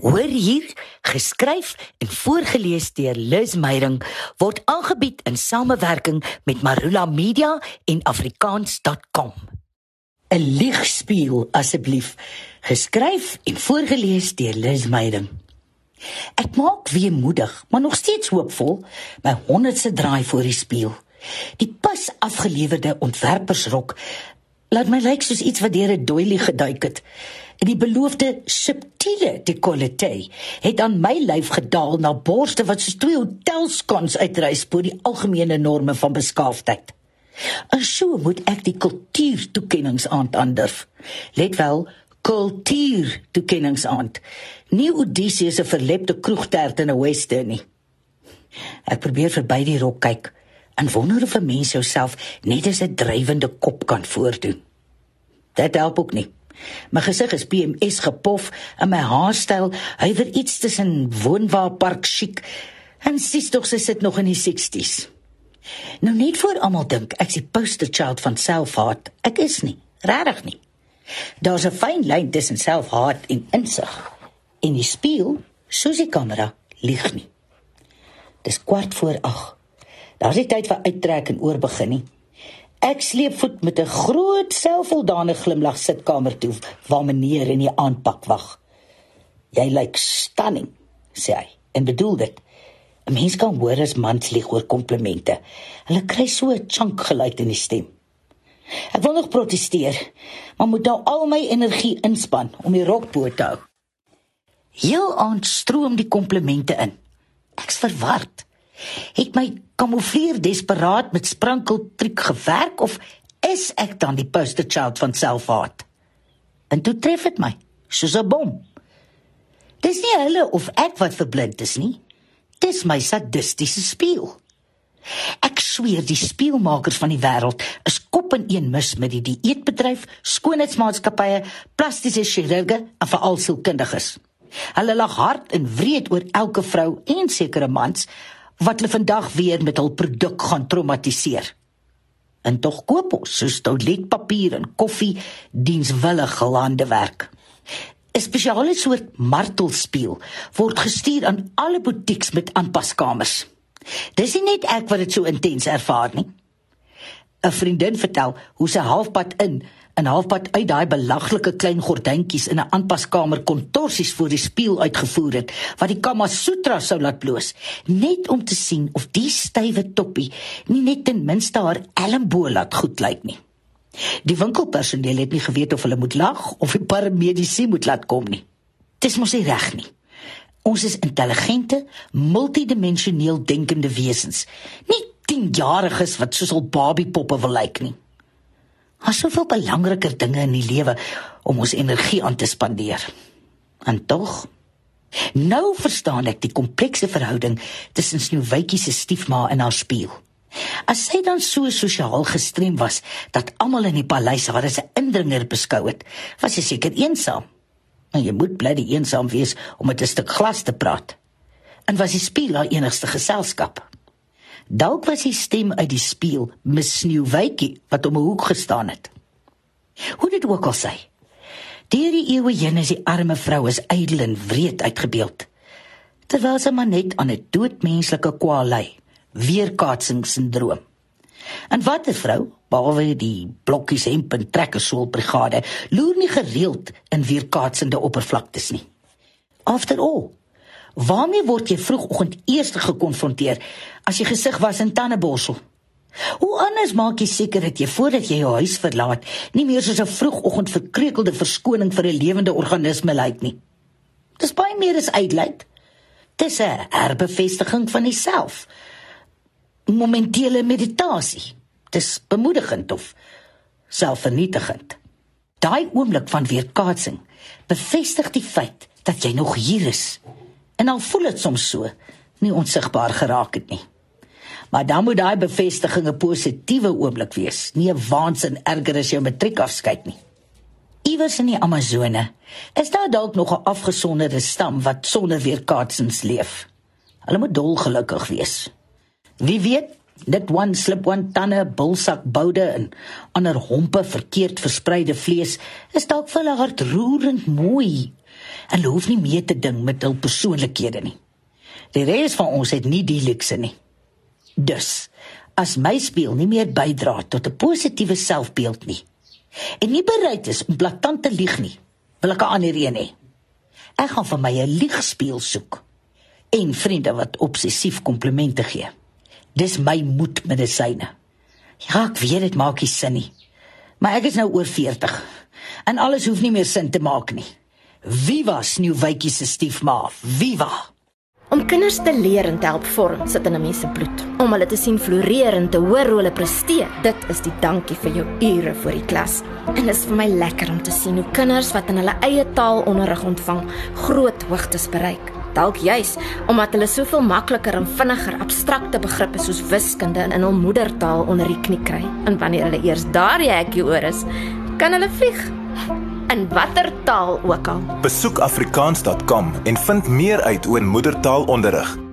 Hoor hier, geskryf en voorgeles deur Liz Meyerink word aangebied in samewerking met Marula Media en afrikaans.com. 'n Ligspieël asseblief, geskryf en voorgeles deur Liz Meyerink. Ek maak weer moedig, maar nog steeds hoopvol, my honderdste draai voor die spieël. Die pas afgelewerde ontwerpersrok laat my lyk soos iets wat deur 'n doilie geduik het. En die beloofde subtiele dekolleté het aan my lyf gedaal na borste wat soos twee hotelskans uitreis bo die algemene norme van beskaafdheid. En so moet ek die kultuur toekenningsaand aandurf. Let wel, kultuur toekenningsaand. Nie Odysseus se verlepte kroegtert in 'n western nie. Ek probeer verby die rok kyk en wonder of 'n mens jouself net as 'n drywende kop kan voordoen. Dit help ook nie. My gesig is PMS gepof en my haarstyl huiwer iets tussen woonwaarpark chic en sies tog sy sit nog in die 60s. Nou net voor almal dink ek's die poster child van selfhaat. Ek is nie, regtig nie. Daar's 'n fyn lyn tussen selfhaat en insig. En die spieël, soos die kamera, lieg nie. Dis kwart voor 8. Daar's nie tyd vir uittrek en oorbegin nie. Ek sleep voet met 'n groot selfvoldane glimlag sitkamer toe waar meneer in die aanpak wag. Jy lyk stunning, sê hy. En bedoel dit. 'n Mens kan hoor as mans lieg oor komplimente. Hulle kry so 'n chunk geluid in die stem. Ek wil nog proteseer, maar moet nou al my energie inspann om die rok bo te hou. Heel aan stroom die komplimente in. Ek's verward. Het my kamoufleer desperaat met sprankeltriek gewerk of is ek dan die poster child van selfhaat? En toe tref dit my, soos 'n bom. Dis nie hulle of ek wat verblind is nie. Dis my sadistiese spieël. Ek sweer die speelmakers van die wêreld is kop in een mis met die dieetbedryf, skoonheidsmaatskappye, plastiese chirurge en veral sielkundiges. Hulle lag hard en wreed oor elke vrou en sekere mans wat hulle vandag weer met hul produk gaan traumatiseer. En tog koop ons soos toiletpapier en koffie dienswillige landewerk. 'n Spesiale soort martelspieël word gestuur aan alle boutiques met aanpaskamers. Dis nie net ek wat dit so intens ervaar nie. 'n Vriendin vertel hoe sy halfpad in en halfpad uit daai belaglike klein gordyntjies in 'n aanpaskamer kontorsies voor die spieël uitgevoer het wat die Kama Sutra sou laat bloos net om te sien of die stywe toppie nie net ten minste haar elmboog laat goed lyk nie. Die winkelpersoneel het nie geweet of hulle moet lag of die paramedisy moet laat kom nie. Dis mos nie reg nie. Ons is intelligente, multidimensioneel denkende wesens. Nie 10-jariges wat soos al babiepoppe wil lyk nie. Daar's soveel belangriker dinge in die lewe om ons energie aan te spandeer. En tog nou verstaan ek die komplekse verhouding tussen Snoewytjie se stiefma en haar spieël. As sy dan so sosiaal gestrem was dat almal in die paleis haar as 'n indringer beskou het, was sy seker eensaam. En jy moet bly eensaam wees om met 'n stuk glas te praat. En was die spieël haar enigste geselskap. Dalk was die stem uit die spieël Miss Sneeuwwytjie wat om 'n hoek gestaan het. Hoe dit ook al sê. Deur die eeue heen is die arme vrou as ydel en wreed uitgebeeld. Terwyl sy maar net aan 'n doodmenslike kwaal ly, weerkaatsingssindroom. En wat 'n vrou, behalwe die blokkies hemp en trekkersool brigade, loer nie gereeld in weerkaatsende oppervlaktes nie. After all, Waarmee word jy vroegoggend eers gekonfronteer as jy gesig was in tandeborsel? Hoe anders maak jy seker dat jy voordat jy jou huis verlaat, nie meer soos 'n vroegoggend verkreukelde verskoning vir 'n lewende organisme lyk nie? Dis baie meer as uitlyk. Dis 'n herbevestiging van jouself. Momentele meditasie. Dis bemoedigend of selfvernietigend. Daai oomblik van weerkaatsing bevestig die feit dat jy nog hier is En al voel dit soms so, nie onsigbaar geraak het nie. Maar dan moet daai bevestiging 'n positiewe oomblik wees, nie 'n waansin erger as jou matriekafskeid nie. Iewers in die Amazone is daar dalk nog 'n afgesonderde stam wat sonder weerkaatsings leef. Hulle moet dolgelukkig wees. Wie weet, dit one slip one tanne bulsak boude en ander hompe verkeerd verspreide vlees is dalk vir hulle hartroerend mooi en hulle hoef nie mee te ding met hul persoonlikhede nie. Die res van ons het nie die luukse nie. Dus, as my speel nie meer bydra tot 'n positiewe selfbeeld nie en nie bereid is om blaatant te lieg nie, wil ek 'n ander een hê. Ek gaan vir my 'n liegspeel soek en vriende wat obsessief komplimente gee. Dis my moedmedisyne. Ja, ek weet dit maak nie sin nie. Maar ek is nou oor 40 en alles hoef nie meer sin te maak nie. Viva Sneeuwwitjie se stiefma. Viva. Om kinders te leer en te help vorm sit in 'n mens se bloed. Om hulle te sien floreer en te hoor hoe hulle presteer, dit is die dankie vir jou ure voor die klas. En dit is vir my lekker om te sien hoe kinders wat in hulle eie taal onderrig ontvang, groot hoogtes bereik. Dalk juis omdat hulle soveel makliker en vinniger abstrakte begrippe soos wiskunde in hul moedertaal onder die knie kry. En wanneer hulle eers daar hekkie oor is, kan hulle vlieg in watter taal ook al. Besoek afrikaans.com en vind meer uit oor moedertaalonderrig.